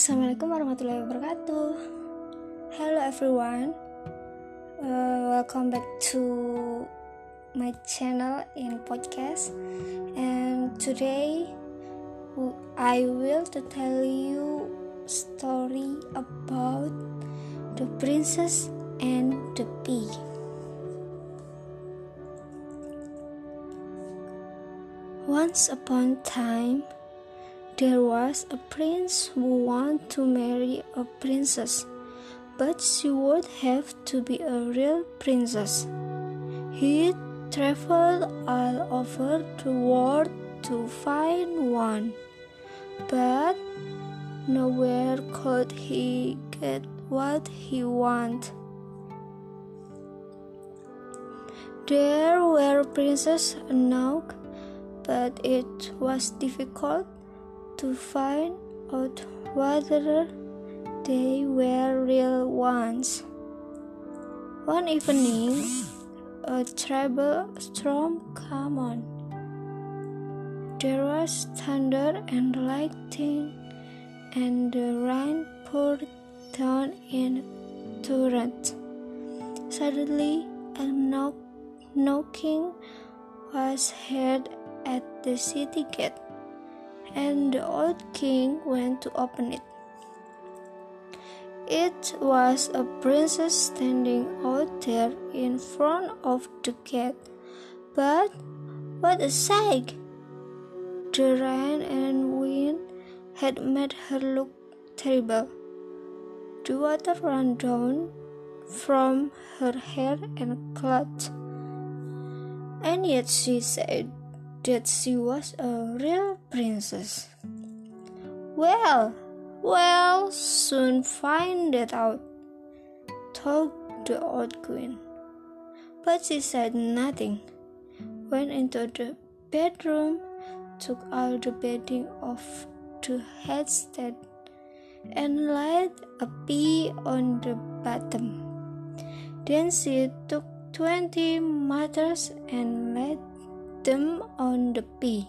Assalamualaikum warahmatullahi wabarakatuh. Hello everyone. Uh, welcome back to my channel in podcast. And today I will to tell you story about the princess and the bee. Once upon time there was a prince who wanted to marry a princess, but she would have to be a real princess. He traveled all over the world to find one, but nowhere could he get what he wanted. There were princes enough, but it was difficult to find out whether they were real ones. One evening, a terrible storm came on. There was thunder and lightning, and the rain poured down in torrents. Suddenly, a knock knocking was heard at the city gate and the old king went to open it. It was a princess standing out there in front of the gate. But what a sight! The rain and wind had made her look terrible. The water ran down from her hair and clothes. And yet she said, that she was a real princess. Well, well, soon find it out, thought the old queen. But she said nothing, went into the bedroom, took out the bedding off the headstead, and laid a pea on the bottom. Then she took twenty mothers and laid them on the pea.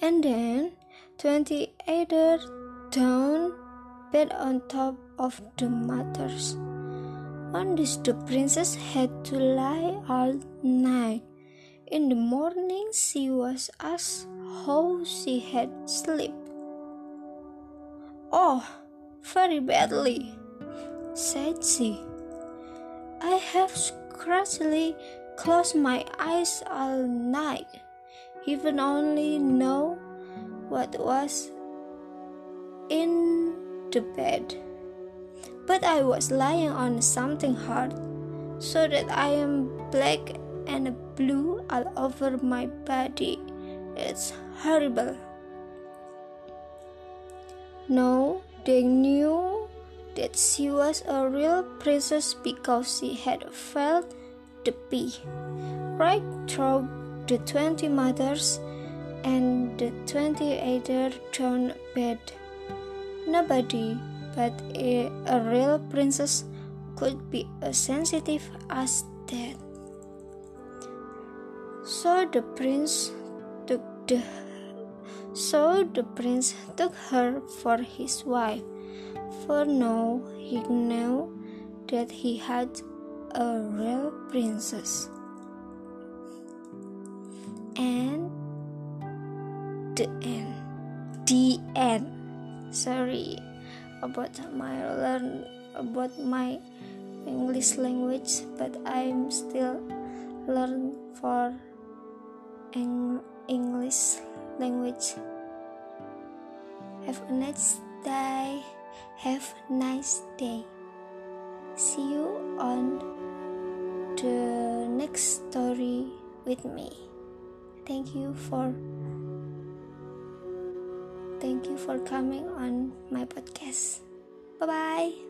And then 28 down bed on top of the mothers. On this the princess had to lie all night. In the morning she was asked how she had slept. Oh, very badly, said she. I have scarcely close my eyes all night, even only know what was in the bed. But I was lying on something hard, so that I am black and blue all over my body. It's horrible. No, they knew that she was a real princess because she had felt the bee right through the twenty mothers and the twenty other down bed. Nobody but a, a real princess could be as sensitive as that. So the prince took the so the prince took her for his wife, for now he knew that he had a real princess. And the end. The end. Sorry about my learn about my English language, but I'm still learn for English language. Have a nice day. Have a nice day. See with me. Thank you for thank you for coming on my podcast. Bye bye.